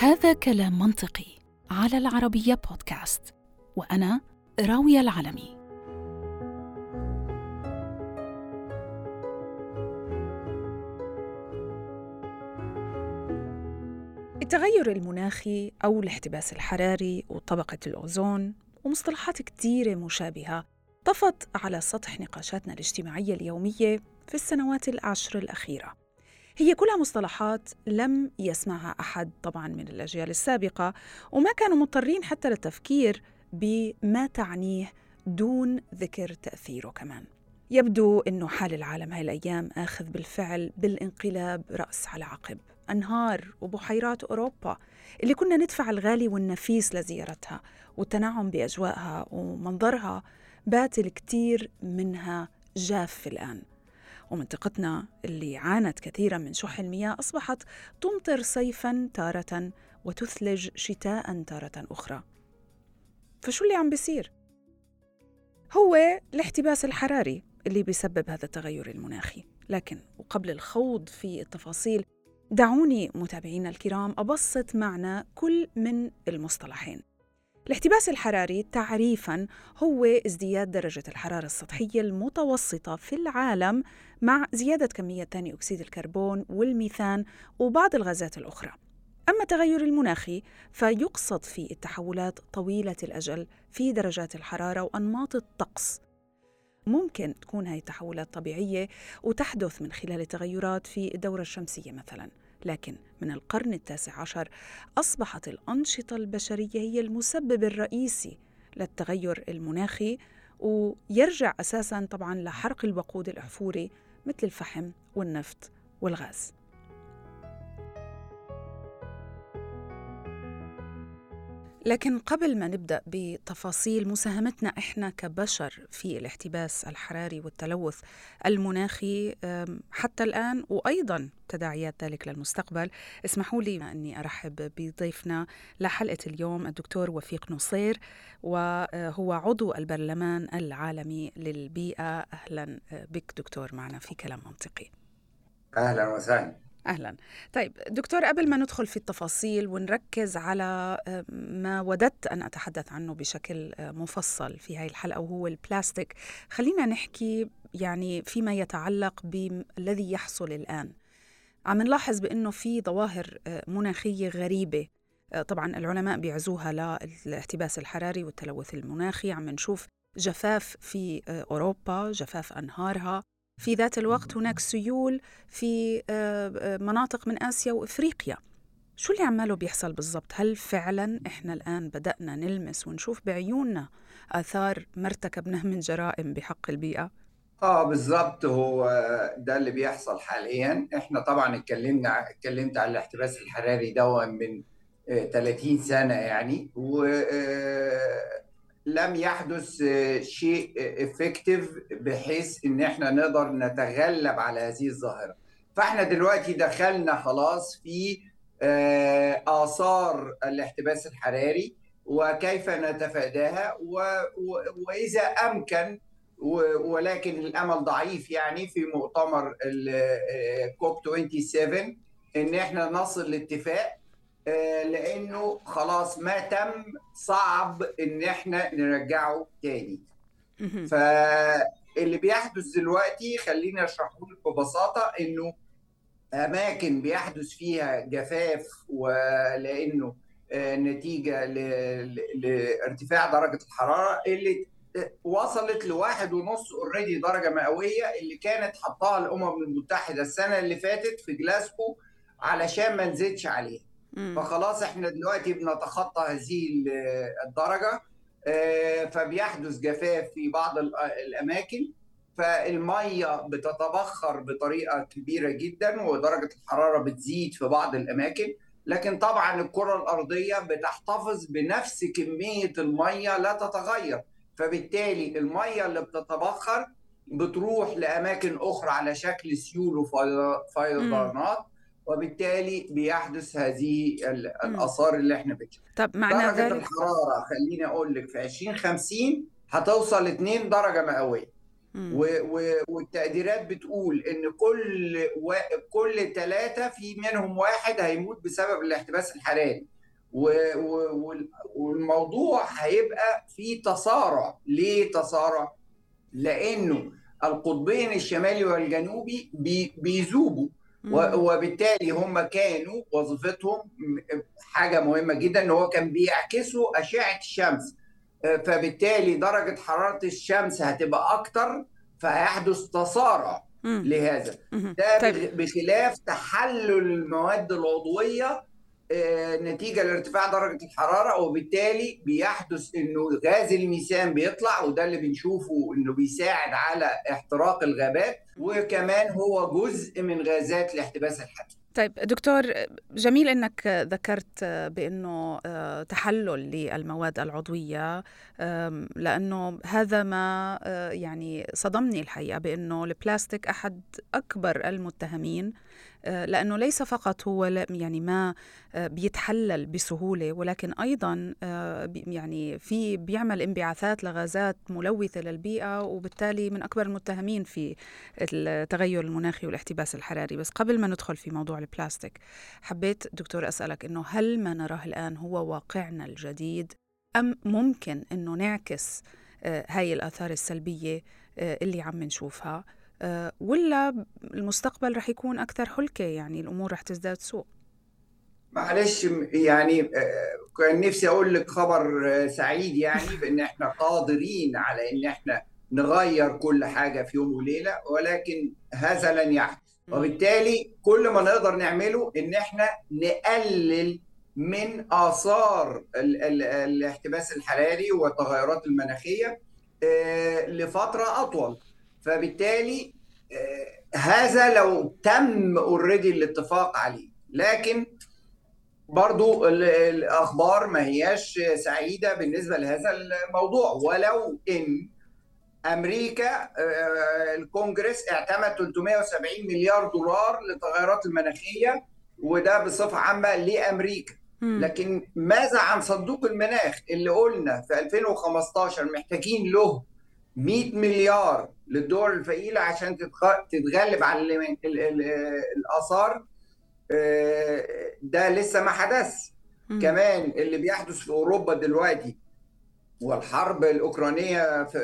هذا كلام منطقي على العربية بودكاست وأنا راوية العلمي التغير المناخي أو الاحتباس الحراري وطبقة الأوزون ومصطلحات كثيرة مشابهة طفت على سطح نقاشاتنا الاجتماعية اليومية في السنوات العشر الأخيرة. هي كلها مصطلحات لم يسمعها أحد طبعا من الأجيال السابقة وما كانوا مضطرين حتى للتفكير بما تعنيه دون ذكر تأثيره كمان. يبدو أنه حال العالم هاي الأيام آخذ بالفعل بالانقلاب رأس على عقب. أنهار وبحيرات أوروبا اللي كنا ندفع الغالي والنفيس لزيارتها والتنعم بأجواءها ومنظرها بات الكثير منها جاف الآن. ومنطقتنا اللي عانت كثيرا من شح المياه أصبحت تمطر صيفا تارة وتثلج شتاء تارة أخرى. فشو اللي عم بيصير؟ هو الاحتباس الحراري اللي بيسبب هذا التغير المناخي. لكن وقبل الخوض في التفاصيل دعوني متابعينا الكرام أبسط معنى كل من المصطلحين. الاحتباس الحراري تعريفا هو ازدياد درجة الحرارة السطحية المتوسطة في العالم مع زيادة كمية ثاني أكسيد الكربون والميثان وبعض الغازات الأخرى. أما التغير المناخي فيقصد فيه التحولات طويلة الأجل في درجات الحرارة وأنماط الطقس. ممكن تكون هاي التحولات طبيعية وتحدث من خلال تغيرات في الدورة الشمسية مثلاً. لكن من القرن التاسع عشر أصبحت الأنشطة البشرية هي المسبب الرئيسي للتغير المناخي ويرجع أساساً طبعاً لحرق الوقود الأحفوري مثل الفحم والنفط والغاز. لكن قبل ما نبدأ بتفاصيل مساهمتنا إحنا كبشر في الاحتباس الحراري والتلوث المناخي حتى الآن وأيضا تداعيات ذلك للمستقبل. اسمحوا لي أني أرحب بضيفنا لحلقة اليوم الدكتور وفيق نصير وهو عضو البرلمان العالمي للبيئة. أهلا بك دكتور معنا في كلام منطقي. أهلا وسهلا. أهلا. طيب دكتور قبل ما ندخل في التفاصيل ونركز على آه، ما وددت أن أتحدث عنه بشكل آه، مفصل في هذه الحلقة وهو البلاستيك خلينا نحكي يعني فيما يتعلق بالذي يحصل الآن. عم نلاحظ بأنه في ظواهر آه، مناخية غريبة. طبعا العلماء بيعزوها للاحتباس الحراري والتلوث المناخي. عم نشوف جفاف في أوروبا جفاف أنهارها. في ذات الوقت هناك سيول في آه، آه، مناطق من آسيا وإفريقيا شو اللي عماله بيحصل بالضبط؟ هل فعلا إحنا الآن بدأنا نلمس ونشوف بعيوننا آثار ما ارتكبناه من جرائم بحق البيئة؟ آه بالظبط هو ده اللي بيحصل حاليا إحنا طبعا اتكلمنا اتكلمت على الاحتباس الحراري ده من 30 آه، سنة يعني و لم يحدث آه، شيء افكتيف بحيث إن إحنا نقدر نتغلب على هذه الظاهرة. فإحنا دلوقتي دخلنا خلاص في آه، آثار الاحتباس الحراري وكيف نتفاداها وإذا أمكن ولكن الأمل ضعيف يعني في مؤتمر الكوب آه، 27 إن إحنا نصل لاتفاق. آه، لأنه خلاص ما تم صعب إن إحنا نرجعه تاني. فاللي بيحدث دلوقتي خليني أشرحه لك ببساطة إنه أماكن بيحدث فيها جفاف ولأنه آه، نتيجة لارتفاع درجة الحرارة اللي وصلت لواحد ونص already درجة مئوية اللي كانت حطها الأمم المتحدة السنة اللي فاتت في جلاسكو علشان ما نزيدش عليها. فخلاص إحنا دلوقتي بنتخطى هذه الدرجة آه، فبيحدث جفاف في بعض الأماكن. فالمية بتتبخر بطريقة كبيرة جدا ودرجة الحرارة بتزيد في بعض الأماكن. لكن طبعا الكرة الأرضية بتحتفظ بنفس كمية المية لا تتغير. فبالتالي المية اللي بتتبخر بتروح لأماكن أخرى على شكل سيول وفيضانات. وبالتالي بيحدث هذه الآثار اللي إحنا بنشوفها. طب معنى درجة الحرارة خليني أقول لك في 2050 هتوصل 2 درجة مئوية. والتقديرات بتقول إن كل و... كل ثلاثة في منهم واحد هيموت بسبب الاحتباس الحراري. و... و... والموضوع هيبقى في تصارع ليه تصارع لأنه القطبين الشمالي والجنوبي بي... بيذوبوا. وبالتالي هم كانوا وظيفتهم حاجة مهمة جدا إن هو كان بيعكسوا أشعة الشمس. فبالتالي درجة حرارة الشمس هتبقى أكتر فهيحدث تصارع لهذا. ده طيب. بخلاف تحلل المواد العضوية آه، نتيجة لارتفاع درجة الحرارة وبالتالي بيحدث إنه غاز الميثان بيطلع وده اللي بنشوفه إنه بيساعد على احتراق الغابات وكمان هو جزء من غازات الاحتباس الحراري طيب دكتور جميل إنك ذكرت بإنه آه، تحلل للمواد العضوية لأنه هذا ما آه، يعني صدمني الحقيقة بإنه البلاستيك أحد أكبر المتهمين آه، لأنه ليس فقط هو يعني ما آه، بيتحلل بسهولة ولكن أيضا آه، يعني في بيعمل انبعاثات لغازات ملوثة للبيئة وبالتالي من أكبر المتهمين في التغير المناخي والاحتباس الحراري. بس قبل ما ندخل في موضوع البلاستيك حبيت دكتور أسألك إنه هل ما نراه الآن هو واقعنا الجديد أم ممكن إنه نعكس هاي الآثار السلبية اللي عم نشوفها؟ آه، ولا المستقبل رح يكون أكثر هلكة يعني الأمور رح تزداد سوء. معلش يعني آه، كان نفسي أقول لك خبر آه، سعيد يعني بأن إحنا قادرين على أن إحنا نغير كل حاجة في يوم وليلة ولكن هذا لن يحدث. وبالتالي كل ما نقدر نعمله إن إحنا نقلل من آثار الاحتباس الحراري والتغيرات المناخية لفترة أطول. فبالتالي آه، هذا لو تم اوريدي الاتفاق عليه. لكن برضو الأخبار ما هياش سعيدة بالنسبة لهذا الموضوع. ولو إن أمريكا آه، الكونجرس اعتمد 370 مليار دولار للتغيرات المناخية وده بصفة عامة لأمريكا. لكن ماذا عن صندوق المناخ اللي قلنا في 2015 محتاجين له 100 مليار للدول الفقيرة عشان تتغلب على الآثار آه، ده لسه ما حدث. كمان اللي بيحدث في أوروبا دلوقتي والحرب الأوكرانية في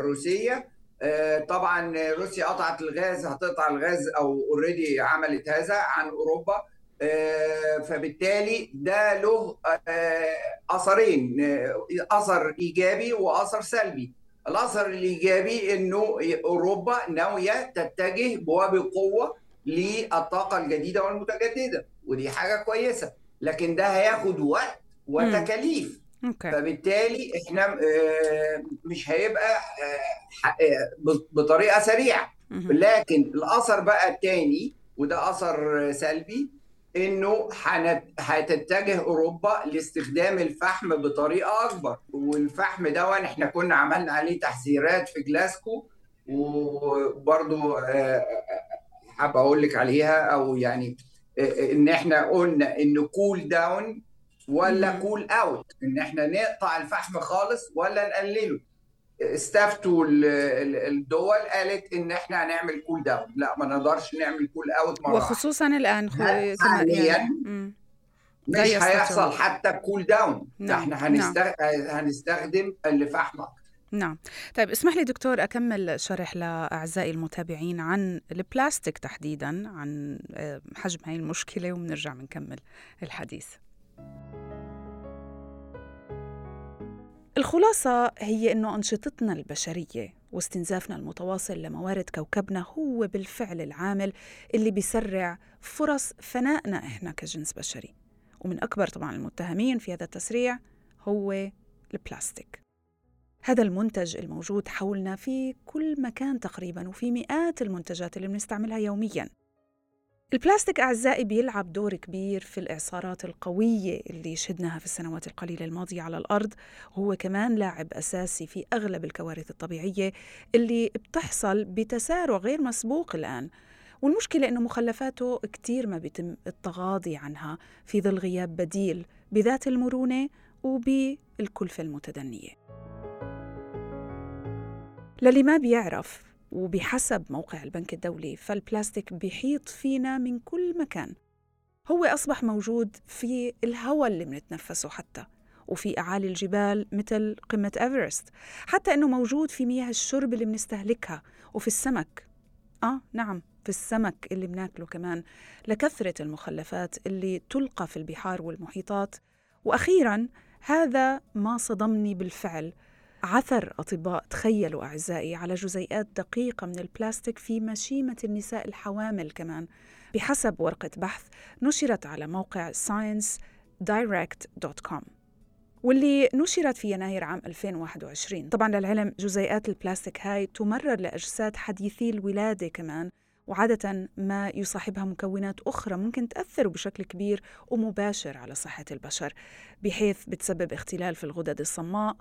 الروسيه آه، طبعا روسيا قطعت الغاز هتقطع الغاز أو اوريدي عملت هذا عن أوروبا آه، فبالتالي ده له اثرين اثر إيجابي واثر سلبي. الأثر الإيجابي إنه أوروبا ناوية تتجه بقوه للطاقة الجديدة والمتجددة ودي حاجة كويسة لكن ده هياخد وقت وتكاليف. أوكي. فبالتالي إحنا آه، مش هيبقى آه، آه، بطريقة سريعة. لكن الأثر بقى الثاني وده أثر سلبي إنه هتتجه أوروبا لاستخدام الفحم بطريقة أكبر. والفحم ده إحنا كنا عملنا عليه تحذيرات في جلاسكو. وبرضه آه، حابب أقول لك عليها أو يعني آه، إن إحنا قلنا إن coal down ولا coal out إن إحنا نقطع الفحم خالص ولا نقلله. استفتوا الدول قالت إن إحنا هنعمل coal down لا ما نقدرش نعمل coal out مرة وخصوصا الآن حاليا. مش هيحصل حتى كول داون نعم. إحنا هنستغ... نعم. هنستخدم الفحم نعم طيب اسمح لي دكتور أكمل شرح لأعزائي المتابعين عن البلاستيك تحديدا عن آه، حجم هاي المشكلة وبنرجع بنكمل الحديث الخلاصة هي أنه أنشطتنا البشرية واستنزافنا المتواصل لموارد كوكبنا هو بالفعل العامل اللي بيسرع فرص فنائنا إحنا كجنس بشري. ومن أكبر طبعا المتهمين في هذا التسريع هو البلاستيك. هذا المنتج الموجود حولنا في كل مكان تقريبا وفي مئات المنتجات اللي بنستعملها يوميا. البلاستيك أعزائي بيلعب دور كبير في الإعصارات القوية اللي شهدناها في السنوات القليلة الماضية على الأرض. وهو كمان لاعب أساسي في أغلب الكوارث الطبيعية اللي بتحصل بتسارع غير مسبوق الآن. والمشكلة أنه مخلفاته كتير ما بيتم التغاضي عنها في ظل غياب بديل بذات المرونة وبالكلفة المتدنية. للي ما بيعرف وبحسب موقع البنك الدولي فالبلاستيك بيحيط فينا من كل مكان. هو أصبح موجود في الهواء اللي بنتنفسه حتى وفي أعالي الجبال مثل قمة إيفرست حتى أنه موجود في مياه الشرب اللي بنستهلكها وفي السمك. آه نعم في السمك اللي بناكله كمان لكثرة المخلفات اللي تلقى في البحار والمحيطات. وأخيرا هذا ما صدمني بالفعل عثر أطباء تخيلوا أعزائي على جزيئات دقيقة من البلاستيك في مشيمة النساء الحوامل كمان. بحسب ورقة بحث نشرت على موقع sciencedirect.com واللي نشرت في يناير عام 2021 طبعا للعلم جزيئات البلاستيك هاي تمرر لأجساد حديثي الولادة كمان وعادة ما يصاحبها مكونات أخرى ممكن تأثر بشكل كبير ومباشر على صحة البشر بحيث بتسبب اختلال في الغدد الصماء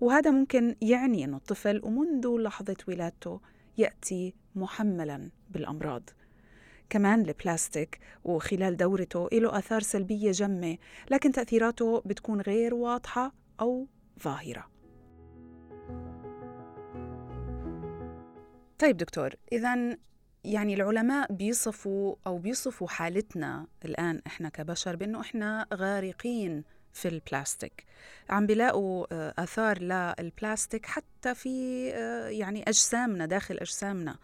وهذا ممكن يعني أن الطفل ومنذ لحظة ولادته يأتي محملا بالأمراض. كمان البلاستيك وخلال دورته له آثار سلبية جمة لكن تأثيراته بتكون غير واضحة أو ظاهرة. طيب دكتور إذا يعني العلماء بيصفوا أو بيصفوا حالتنا الآن إحنا كبشر بأنه إحنا غارقين في البلاستيك عم بيلاقوا آه، آثار للبلاستيك حتى في آه، يعني أجسامنا داخل أجسامنا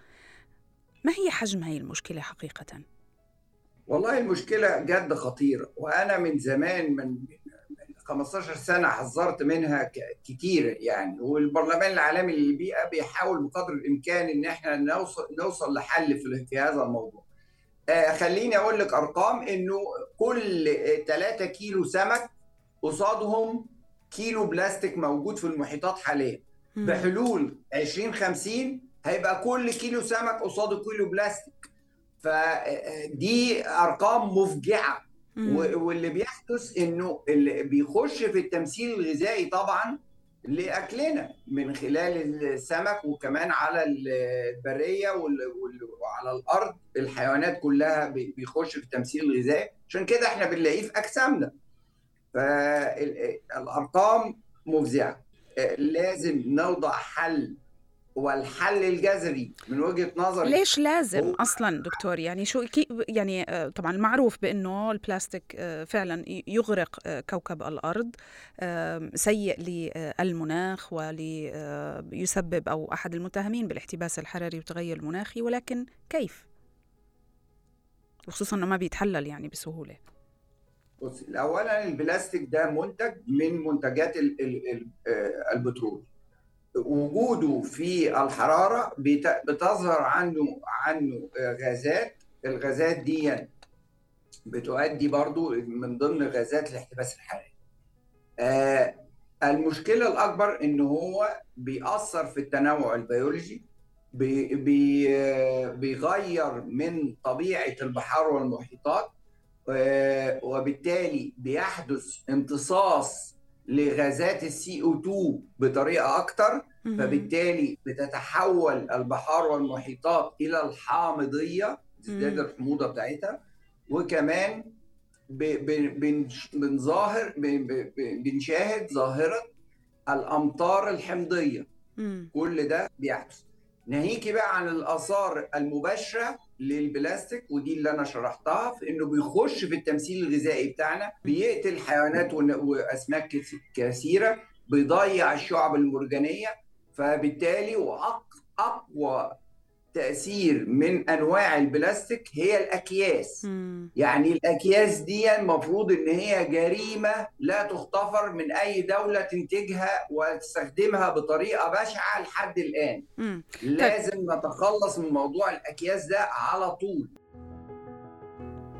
ما هي حجم هي المشكلة حقيقة؟ والله المشكلة جد خطيرة وأنا من زمان من 15 سنة حذرت منها كتير يعني والبرلمان العالمي للبيئة بيحاول بقدر الإمكان إن إحنا نوصل نوصل لحل في هذا الموضوع. آه خليني أقول لك أرقام إنه كل 3 كيلو سمك قصادهم كيلو بلاستيك موجود في المحيطات حاليا. بحلول 2050 هيبقى كل كيلو سمك قصاده كيلو بلاستيك. فدي أرقام مفجعة. واللي بيحدث إنه اللي بيخش في التمثيل الغذائي طبعا لأكلنا من خلال السمك وكمان على البرية وعلى الأرض. الحيوانات كلها بيخش في التمثيل الغذائي. عشان كده إحنا بنلاقيه في أجسامنا. فالأرقام مفزعة. لازم نوضع حل والحل الجذري من وجهة نظري. ليش لازم أصلا دكتور؟ يعني شو كي يعني آه، طبعا المعروف بأنه البلاستيك آه، فعلا يغرق آه، كوكب الأرض سيء للمناخ وليسبب أو أحد المتهمين بالاحتباس الحراري والتغير المناخي ولكن كيف؟ وخصوصا إنه ما بيتحلل يعني بسهولة. بص اولا البلاستيك ده منتج من منتجات البترول. وجوده في الحرارة بتظهر عنه عنه غازات. الغازات دي بتؤدي برضو من ضمن غازات الاحتباس الحراري. آه المشكلة الأكبر إن هو بيأثر في التنوع البيولوجي بي بي بيغير من طبيعة البحار والمحيطات آه وبالتالي بيحدث امتصاص لغازات السي أو 2 بطريقة أكتر فبالتالي بتتحول البحار والمحيطات إلى الحامضية تزداد الحموضة بتاعتها. وكمان بنظاهر بنشاهد ظاهرة الأمطار الحمضية. كل ده بيحدث. ناهيكي بقى عن الآثار المباشرة للبلاستيك ودي اللي أنا شرحتها في إنه بيخش في التمثيل الغذائي بتاعنا بيقتل حيوانات وأسماك كثيرة بيضيع الشعب المرجانية فبالتالي واقوى تأثير من أنواع البلاستيك هي الأكياس مم. يعني الأكياس دي المفروض إن هي جريمة لا تغتفر من أي دولة تنتجها وتستخدمها بطريقة بشعة لحد الآن مم. لازم طيب. نتخلص من موضوع الأكياس ده على طول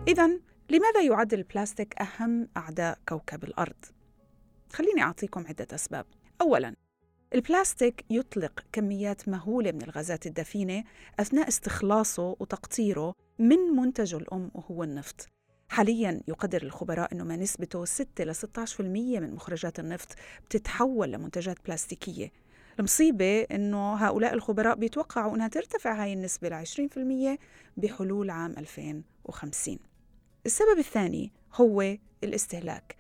اذا لماذا يعد البلاستيك أهم أعداء كوكب الأرض خليني أعطيكم عدة أسباب اولا البلاستيك يطلق كميات مهولة من الغازات الدفينة أثناء استخلاصه وتقطيره من منتجه الأم وهو النفط. حاليا يقدر الخبراء أنه ما نسبته 6 ل 16% من مخرجات النفط بتتحول لمنتجات بلاستيكية. المصيبة أنه هؤلاء الخبراء بيتوقعوا أنها ترتفع هاي النسبة ل 20% بحلول عام 2050 السبب الثاني هو الاستهلاك.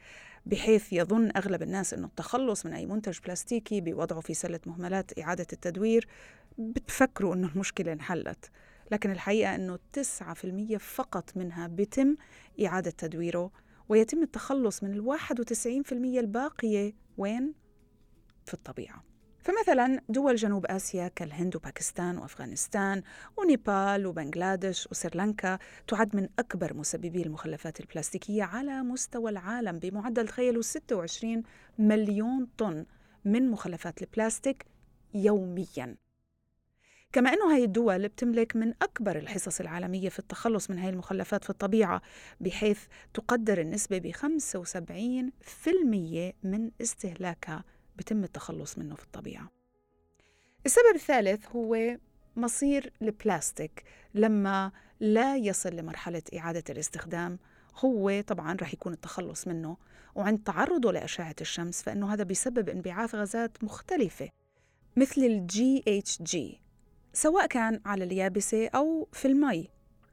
بحيث يظن أغلب الناس أنه التخلص من أي منتج بلاستيكي بوضعه في سلة مهملات إعادة التدوير بتفكروا أنه المشكلة انحلت لكن الحقيقة أنه 9% فقط منها بيتم إعادة تدويره ويتم التخلص من ال 91% الباقية وين؟ في الطبيعة فمثلا دول جنوب آسيا كالهند وباكستان وأفغانستان ونيبال وبنغلاديش وسريلانكا تعد من أكبر مسببي المخلفات البلاستيكية على مستوى العالم بمعدل تخيلوا 26 مليون طن من مخلفات البلاستيك يومياً. كما أنه هاي الدول بتملك من أكبر الحصص العالمية في التخلص من هاي المخلفات في الطبيعة بحيث تقدر النسبة ب 75% من استهلاكها بتم التخلص منه في الطبيعة. السبب الثالث هو مصير البلاستيك. لما لا يصل لمرحلة إعادة الاستخدام هو طبعا رح يكون التخلص منه. وعند تعرضه لأشعة الشمس فإنه هذا بيسبب انبعاث غازات مختلفة مثل ال GHG سواء كان على اليابسة أو في المي.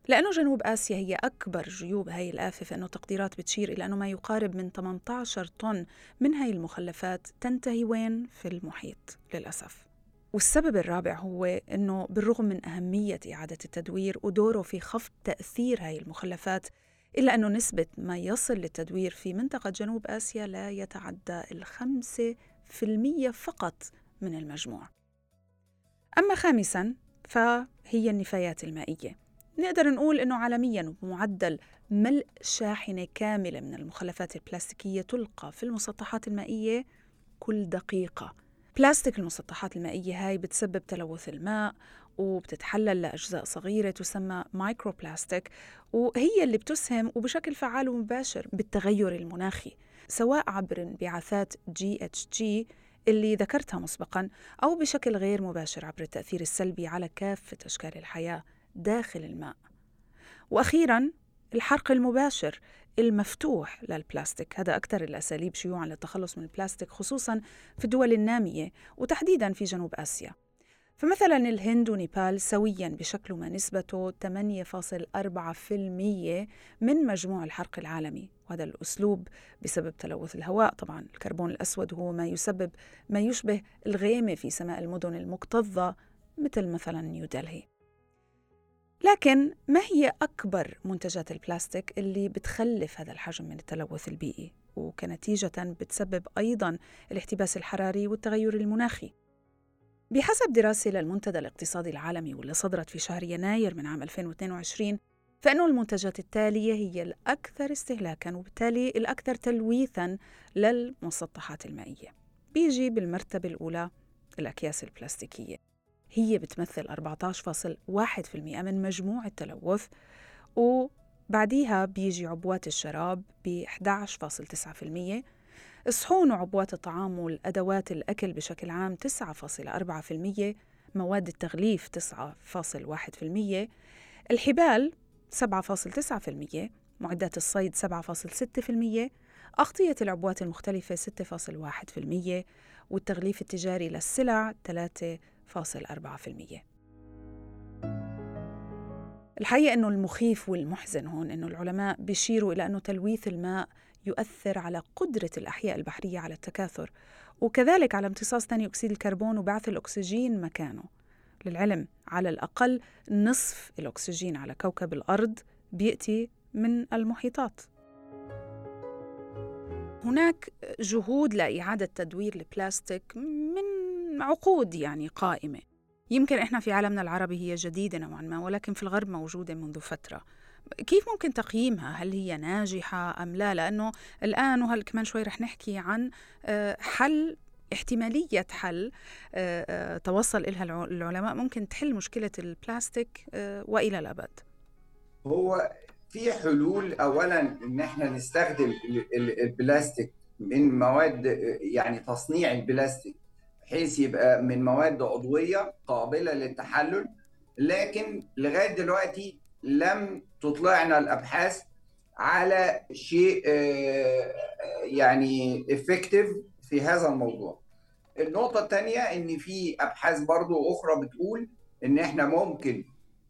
لأنه جنوب آسيا هي أكبر جيوب هاي الآفة فإنه تقديرات بتشير إلى أنه ما يقارب من 18 طن من هاي المخلفات تنتهي وين؟ في المحيط للأسف. والسبب الرابع هو أنه بالرغم من أهمية إعادة التدوير ودوره في خفض تأثير هاي المخلفات إلا أنه نسبة ما يصل للتدوير في منطقة جنوب آسيا لا يتعدى الخمسة في المية فقط من المجموع. أما خامساً فهي النفايات المائية. نقدر نقول أنه عالمياً بمعدل ملء شاحنة كاملة من المخلفات البلاستيكية تلقى في المسطحات المائية كل دقيقة. بلاستيك المسطحات المائية هاي بتسبب تلوث الماء وبتتحلل لأجزاء صغيرة تسمى microplastic وهي اللي بتسهم وبشكل فعال ومباشر بالتغير المناخي سواء عبر انبعاثات GHG اللي ذكرتها مسبقا أو بشكل غير مباشر عبر التأثير السلبي على كافة أشكال الحياة. داخل الماء. وأخيرا الحرق المباشر المفتوح للبلاستيك. هذا أكثر الأساليب شيوعا للتخلص من البلاستيك خصوصا في الدول النامية وتحديدا في جنوب آسيا. فمثلا الهند ونيبال سويا بشكلوا ما نسبته 8.4% من مجموع الحرق العالمي. وهذا الأسلوب بسبب تلوث الهواء. طبعا الكربون الأسود هو ما يسبب ما يشبه الغيمة في سماء المدن المكتظة مثل مثلا نيودلهي لكن ما هي أكبر منتجات البلاستيك اللي بتخلف هذا الحجم من التلوث البيئي؟ وكنتيجة بتسبب أيضا الاحتباس الحراري والتغير المناخي. بحسب دراسة للمنتدى الاقتصادي العالمي واللي صدرت في شهر يناير من عام 2022 فإن المنتجات التالية هي الأكثر استهلاكاً وبالتالي الأكثر تلويثاً للمسطحات المائية. بيجي بالمرتبة الأولى الأكياس البلاستيكية. هي بتمثل 14.1% من مجموع التلوث وبعديها بيجي عبوات الشراب ب 11.9% الصحون وعبوات الطعام والأدوات الأكل بشكل عام 9.4% مواد التغليف 9.1% الحبال 7.9% معدات الصيد 7.6% أغطية العبوات المختلفة 6.1% والتغليف التجاري للسلع 3.4% الحقيقة أنه المخيف والمحزن هون أنه العلماء بيشيروا إلى أنه تلويث الماء يؤثر على قدرة الأحياء البحرية على التكاثر وكذلك على امتصاص ثاني أكسيد الكربون وبعث الأكسجين مكانه. للعلم على الأقل نصف الأكسجين على كوكب الأرض بيأتي من المحيطات. هناك جهود لإعادة تدوير البلاستيك من عقود يعني قائمة. يمكن إحنا في عالمنا العربي هي جديدة نوعا ما ولكن في الغرب موجودة منذ فترة. كيف ممكن تقييمها؟ هل هي ناجحة أم لا؟ لأنه الآن وهل كمان شوي رح نحكي عن آه، حل احتمالية حل آه، آه، توصل إلها العلماء. ممكن تحل مشكلة البلاستيك وإلى الأبد. هو في حلول. أولا إن إحنا نستخدم البلاستيك من مواد يعني تصنيع البلاستيك. بحيث يبقى من مواد عضوية قابلة للتحلل لكن لغاية دلوقتي لم تطلعنا الأبحاث على شيء آه، يعني effective في هذا الموضوع. النقطة الثانية إن في أبحاث برضو أخرى بتقول إن إحنا ممكن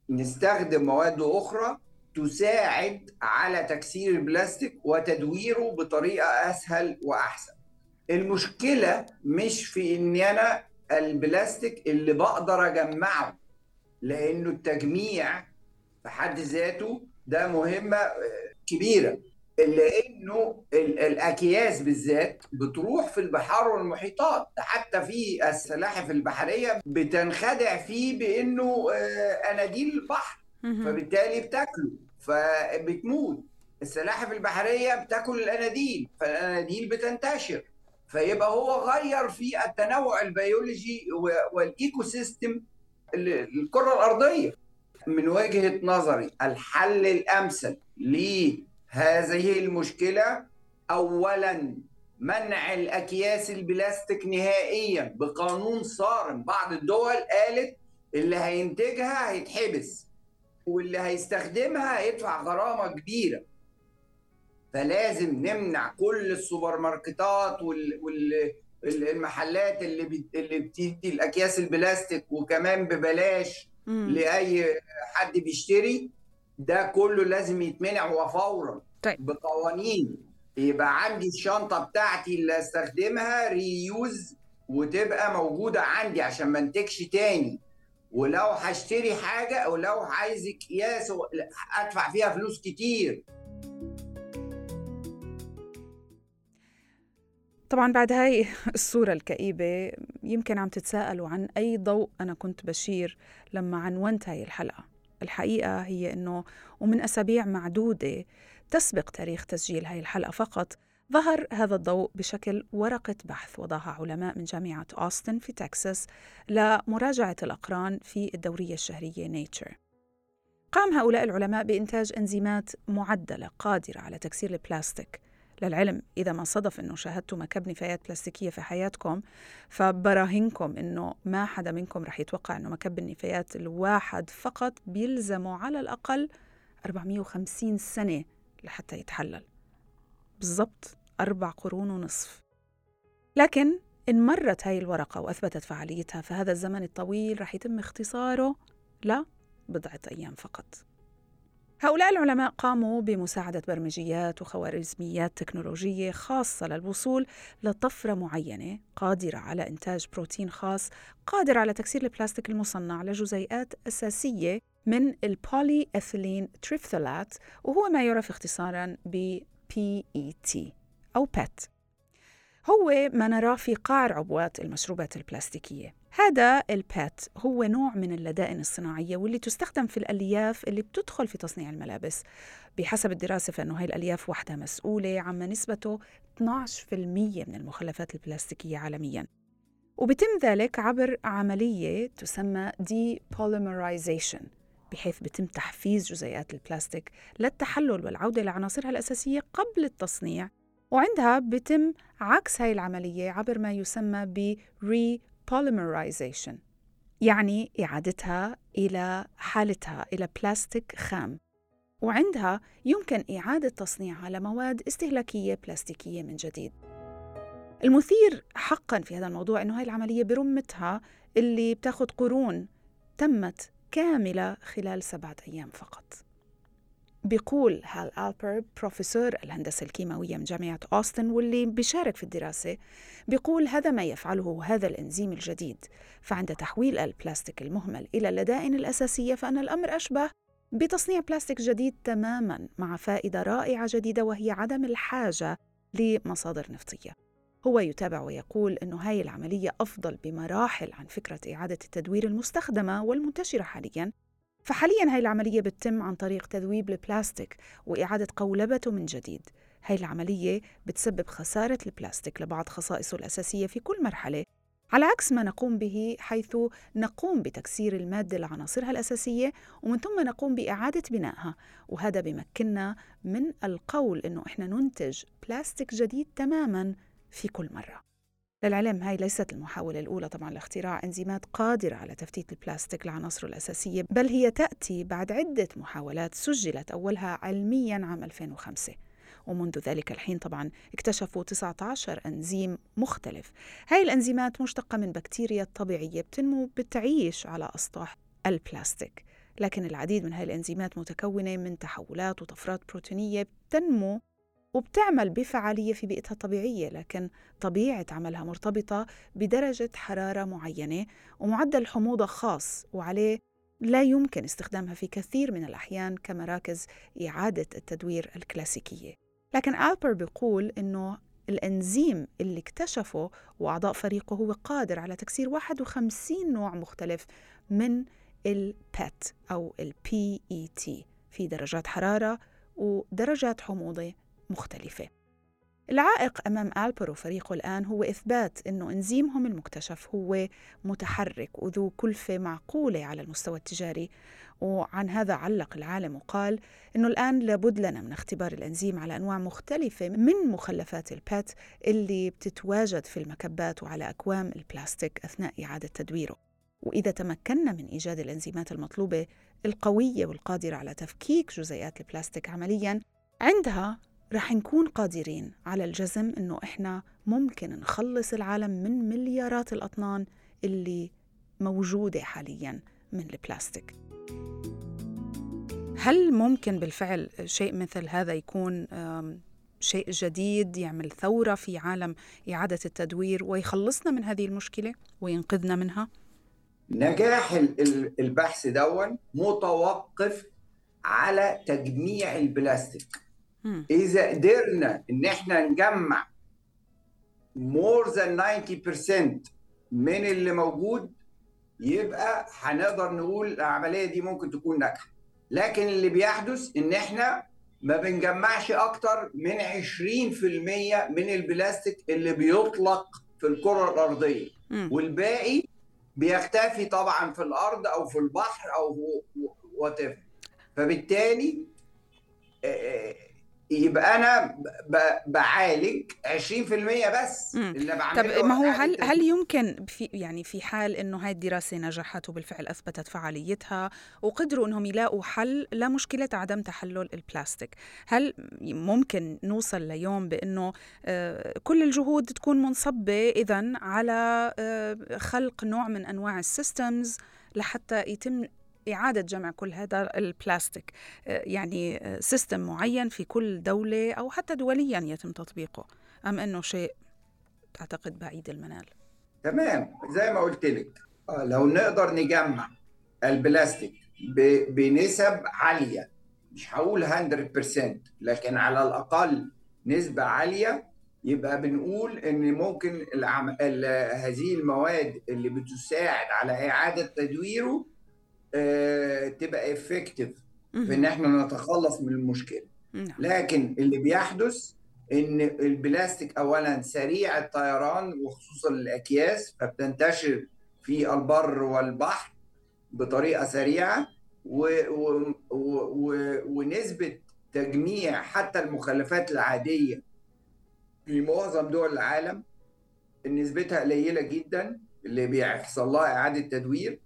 نستخدم مواد أخرى تساعد على تكسير البلاستيك وتدويره بطريقة أسهل وأحسن. المشكلة مش في ان أنا البلاستيك اللي بقدر أجمعه لأنه التجميع في حد ذاته ده مهمة كبيرة. لأنه الأكياس بالذات بتروح في البحار والمحيطات. حتى في السلاحف البحرية بتنخدع فيه بإنه اناديل البحر. فبالتالي بتاكله فبتموت. السلاحف البحرية بتاكل الاناديل فالاناديل بتنتشر. فيبقى هو غير في التنوع البيولوجي وال ecosystem الكرة الأرضية. من وجهة نظري الحل الأمثل لهذه المشكلة اولا منع الأكياس البلاستيك نهائيا بقانون صارم. بعض الدول قالت اللي هينتجها هيتحبس واللي هيستخدمها هيدفع غرامة كبيرة. فلازم نمنع كل السوبر ماركتات والمحلات اللي اللي بتدي الأكياس البلاستيك وكمان ببلاش مم. لأي حد بيشتري ده كله لازم يتمنع وفورا طيب. بقوانين يبقى عندي الشنطة بتاعتي اللي أستخدمها reuse وتبقى موجودة عندي عشان ما انتجش تاني ولو هشتري حاجة أو لو عايز أكياس أدفع فيها فلوس كتير طبعا بعد هاي الصورة الكئيبة يمكن عم تتساءلوا عن أي ضوء أنا كنت بشير لما عنونت هاي الحلقة. الحقيقة هي أنه ومن أسابيع معدودة تسبق تاريخ تسجيل هاي الحلقة فقط ظهر هذا الضوء بشكل ورقة بحث وضعها علماء من جامعة أوستن في تكساس لمراجعة الأقران في الدورية الشهرية Nature قام هؤلاء العلماء بإنتاج أنزيمات معدلة قادرة على تكسير البلاستيك. للعلم إذا ما صدف أنه شاهدتوا مكب نفايات بلاستيكية في حياتكم فبراهنكم أنه ما حدا منكم رح يتوقع أنه مكب النفايات الواحد فقط بيلزمه على الأقل 450 سنة لحتى يتحلل. بالضبط أربع قرون ونصف. لكن إن مرت هاي الورقة وأثبتت فعاليتها فهذا الزمن الطويل رح يتم اختصاره لبضعة أيام فقط. هؤلاء العلماء قاموا بمساعدة برمجيات وخوارزميات تكنولوجية خاصة للوصول لطفرة معينة قادرة على إنتاج بروتين خاص قادر على تكسير البلاستيك المصنع لجزيئات أساسية من البولي إثيلين تريفثولات وهو ما يعرف اختصارا ب PET أو PET هو ما نراه في قاع عبوات المشروبات البلاستيكية. هذا البات هو نوع من اللدائن الصناعية واللي تستخدم في الألياف اللي بتدخل في تصنيع الملابس. بحسب الدراسة فإنه هاي الألياف وحدها مسؤولة عما نسبته 12% من المخلفات البلاستيكية عالميا. وبتم ذلك عبر عملية تسمى depolymerization بحيث بتم تحفيز جزيئات البلاستيك للتحلل والعودة لعناصرها الأساسية قبل التصنيع. وعندها بتم عكس هاي العملية عبر ما يسمى ب repolymerization يعني إعادتها إلى حالتها إلى بلاستيك خام. وعندها يمكن إعادة تصنيعها لمواد استهلاكية بلاستيكية من جديد. المثير حقا في هذا الموضوع أنه هاي العملية برمتها اللي بتاخد قرون تمت كاملة خلال سبعة أيام فقط. بيقول هال ألبر بروفيسور الهندسة الكيماوية من جامعة أوستن واللي بيشارك في الدراسة بيقول هذا ما يفعله هذا الإنزيم الجديد. فعند تحويل البلاستيك المهمل إلى اللدائن الأساسية فإن الأمر أشبه بتصنيع بلاستيك جديد تماما مع فائدة رائعة جديدة وهي عدم الحاجة لمصادر نفطية. هو يتابع ويقول أنه هاي العملية أفضل بمراحل عن فكرة إعادة التدوير المستخدمة والمنتشرة حالياً فحاليا هاي العملية بتتم عن طريق تذويب البلاستيك وإعادة قولبته من جديد. هاي العملية بتسبب خسارة البلاستيك لبعض خصائصه الأساسية في كل مرحلة على عكس ما نقوم به حيث نقوم بتكسير المادة لعناصرها الأساسية ومن ثم نقوم بإعادة بنائها. وهذا بمكننا من القول إنه إحنا ننتج بلاستيك جديد تماما في كل مرة. للعلم هاي ليست المحاولة الأولى طبعا لاختراع إنزيمات قادرة على تفتيت البلاستيك لعناصره الأساسية بل هي تأتي بعد عدة محاولات سجلت أولها علميا عام 2005 ومنذ ذلك الحين طبعا اكتشفوا 19 أنزيم مختلف. هاي الأنزيمات مشتقة من بكتيريا طبيعية بتنمو بتعيش على أسطح البلاستيك. لكن العديد من هاي الإنزيمات متكونة من تحولات وطفرات بروتينية بتنمو وبتعمل بفعالية في بيئتها الطبيعية لكن طبيعة عملها مرتبطة بدرجة حرارة معينة ومعدل حموضة خاص وعليه لا يمكن استخدامها في كثير من الأحيان كمراكز إعادة التدوير الكلاسيكية. لكن ألبر بيقول إنه الأنزيم اللي اكتشفه وأعضاء فريقه هو قادر على تكسير 51 نوع مختلف من البيت أو ال PET في درجات حرارة ودرجات حموضة مختلفة. العائق أمام ألبر وفريقه الآن هو إثبات أنه إنزيمهم المكتشف هو متحرك وذو كلفة معقولة على المستوى التجاري. وعن هذا علق العالم وقال أنه الآن لابد لنا من اختبار الأنزيم على أنواع مختلفة من مخلفات البات اللي بتتواجد في المكبات وعلى أكوام البلاستيك أثناء إعادة تدويره. وإذا تمكنا من إيجاد الأنزيمات المطلوبة القوية والقادرة على تفكيك جزيئات البلاستيك عملياً عندها رح نكون قادرين على الجزم إنه إحنا ممكن نخلص العالم من مليارات الأطنان اللي موجودة حاليا من البلاستيك هل ممكن بالفعل شيء مثل هذا يكون شيء جديد يعمل ثورة في عالم إعادة التدوير ويخلصنا من هذه المشكلة وينقذنا منها؟ نجاح البحث دون متوقف على تجميع البلاستيك إذا قدرنا إن إحنا نجمع more than 90% من اللي موجود يبقى هنقدر نقول العملية دي ممكن تكون ناجحة. لكن اللي بيحدث إن إحنا ما بنجمعش أكتر من 20% من البلاستيك اللي بيطلق في الكرة الأرضية. والباقي بيختفي طبعا في الأرض أو في البحر أو وات فبالتالي يبقى أنا بعالج 20% بس. اللي بعمله طب ما هو هل هل يمكن في يعني في حال إنه هاي الدراسة نجحت وبالفعل أثبتت فعاليتها وقدروا إنهم يلاقوا حل لمشكله عدم تحلل البلاستيك، هل ممكن نوصل ليوم بإنه آه، كل الجهود تكون منصبة اذا على آه، خلق نوع من أنواع السيستمز لحتى يتم إعادة جمع كل هذا البلاستيك آه، يعني system آه، معين في كل دولة أو حتى دوليا يتم تطبيقه أم أنه شيء تعتقد بعيد المنال تمام زي ما قلت لك آه، لو نقدر نجمع البلاستيك بنسب عالية مش هقول 100% لكن على الأقل نسبة عالية يبقى بنقول إن ممكن. هذه المواد اللي بتساعد على إعادة تدويره تبقى افكتيف في إن إحنا نتخلص من المشكلة. نعم. لكن اللي بيحدث إن البلاستيك اولا سريع الطيران وخصوصا الأكياس فبتنتشر في البر والبحر بطريقة سريعة و و و ونسبة تجميع حتى المخلفات العادية في معظم دول العالم نسبتها قليلة جدا اللي بيحصل لها إعادة تدوير.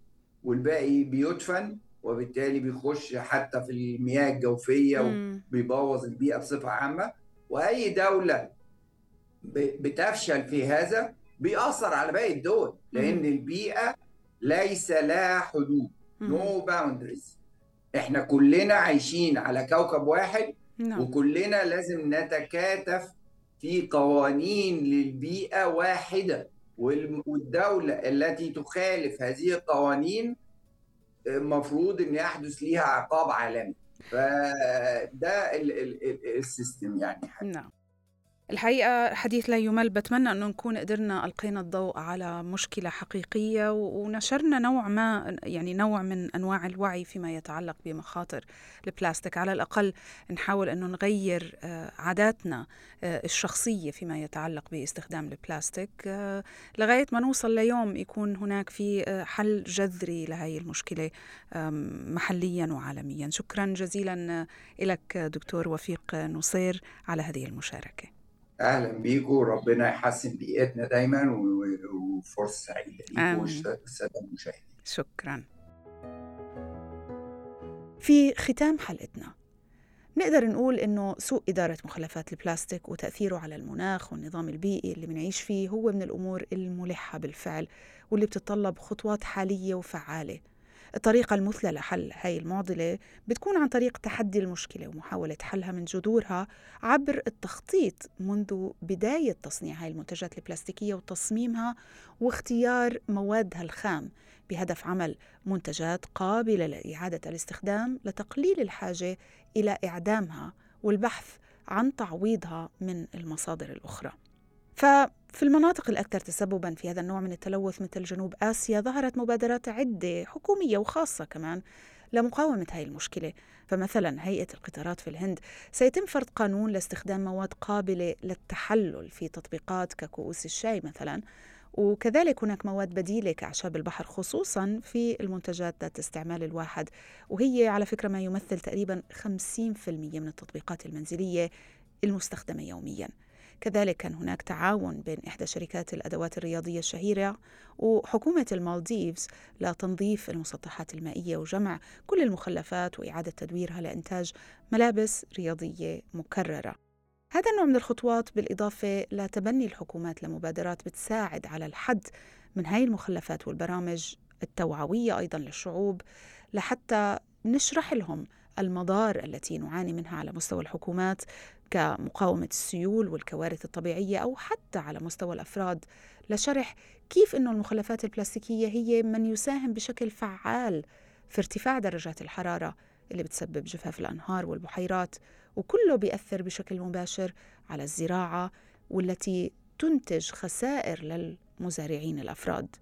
والباقي بيدفن وبالتالي بيخش حتى في المياه الجوفية وبيبوظ البيئة بصفة عامة. وأي دولة بتفشل في هذا بيأثر على باقي الدول لأن البيئة ليس لها حدود. no no boundaries إحنا كلنا عايشين على كوكب واحد no. وكلنا لازم نتكاتف في قوانين للبيئة واحدة. والدولة التي تخالف هذه القوانين المفروض إن يحدث ليها عقاب عالمي فده السيستم يعني. نعم الحقيقة حديث لا يمل بتمنى أنه نكون قدرنا ألقينا الضوء على مشكلة حقيقية ونشرنا نوع ما يعني نوع من أنواع الوعي فيما يتعلق بمخاطر البلاستيك. على الأقل نحاول أنه نغير آه، عاداتنا آه، الشخصية فيما يتعلق باستخدام البلاستيك آه، لغاية ما نوصل ليوم يكون هناك في حل جذري لهي المشكلة محليا وعالميا. شكرا جزيلا لك دكتور وفيق نصير على هذه المشاركة. أهلا بيكم ربنا يحسن بيئتنا دايما وفرصة سعيدة ليكم والساده المشاهدين. شكرا. في ختام حلقتنا. نقدر نقول إنه سوء إدارة مخلفات البلاستيك وتأثيره على المناخ والنظام البيئي اللي بنعيش فيه هو من الأمور الملحة بالفعل واللي بتتطلب خطوات حالية وفعالة. الطريقة المثلى لحل هاي المعضلة بتكون عن طريق تحدي المشكلة ومحاولة حلها من جذورها عبر التخطيط منذ بداية تصنيع هاي المنتجات البلاستيكية وتصميمها واختيار موادها الخام بهدف عمل منتجات قابلة لإعادة الاستخدام لتقليل الحاجة إلى إعدامها والبحث عن تعويضها من المصادر الأخرى. ففي المناطق الأكثر تسببا في هذا النوع من التلوث مثل جنوب آسيا ظهرت مبادرات عدة حكومية وخاصة كمان لمقاومة هذه المشكلة. فمثلا هيئة القطارات في الهند سيتم فرض قانون لاستخدام مواد قابلة للتحلل في تطبيقات ككؤوس الشاي مثلا وكذلك هناك مواد بديلة كأعشاب البحر خصوصا في المنتجات ذات استعمال الواحد. وهي على فكرة ما يمثل تقريبا 50% من التطبيقات المنزلية المستخدمة يومياً. كذلك كان هناك تعاون بين إحدى شركات الأدوات الرياضية الشهيرة وحكومة المالديفز لتنظيف المسطحات المائية وجمع كل المخلفات وإعادة تدويرها لإنتاج ملابس رياضية مكررة. هذا النوع من الخطوات بالإضافة لتبني الحكومات لمبادرات بتساعد على الحد من هاي المخلفات والبرامج التوعوية أيضا للشعوب لحتى نشرح لهم المضار التي نعاني منها على مستوى الحكومات كمقاومة السيول والكوارث الطبيعية أو حتى على مستوى الأفراد لشرح كيف أن المخلفات البلاستيكية هي من يساهم بشكل فعال في ارتفاع درجات الحرارة اللي بتسبب جفاف الأنهار والبحيرات وكله بيأثر بشكل مباشر على الزراعة والتي تنتج خسائر للمزارعين الأفراد.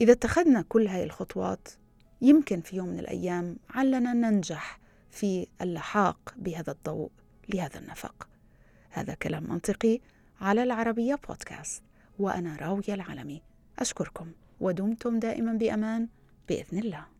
إذا اتخذنا كل هاي الخطوات يمكن في يوم من الأيام علنا ننجح في اللحاق بهذا الضوء لهذا النفق. هذا كلام منطقي على العربية بودكاست وأنا راوية العالمي أشكركم ودمتم دائما بأمان بإذن الله.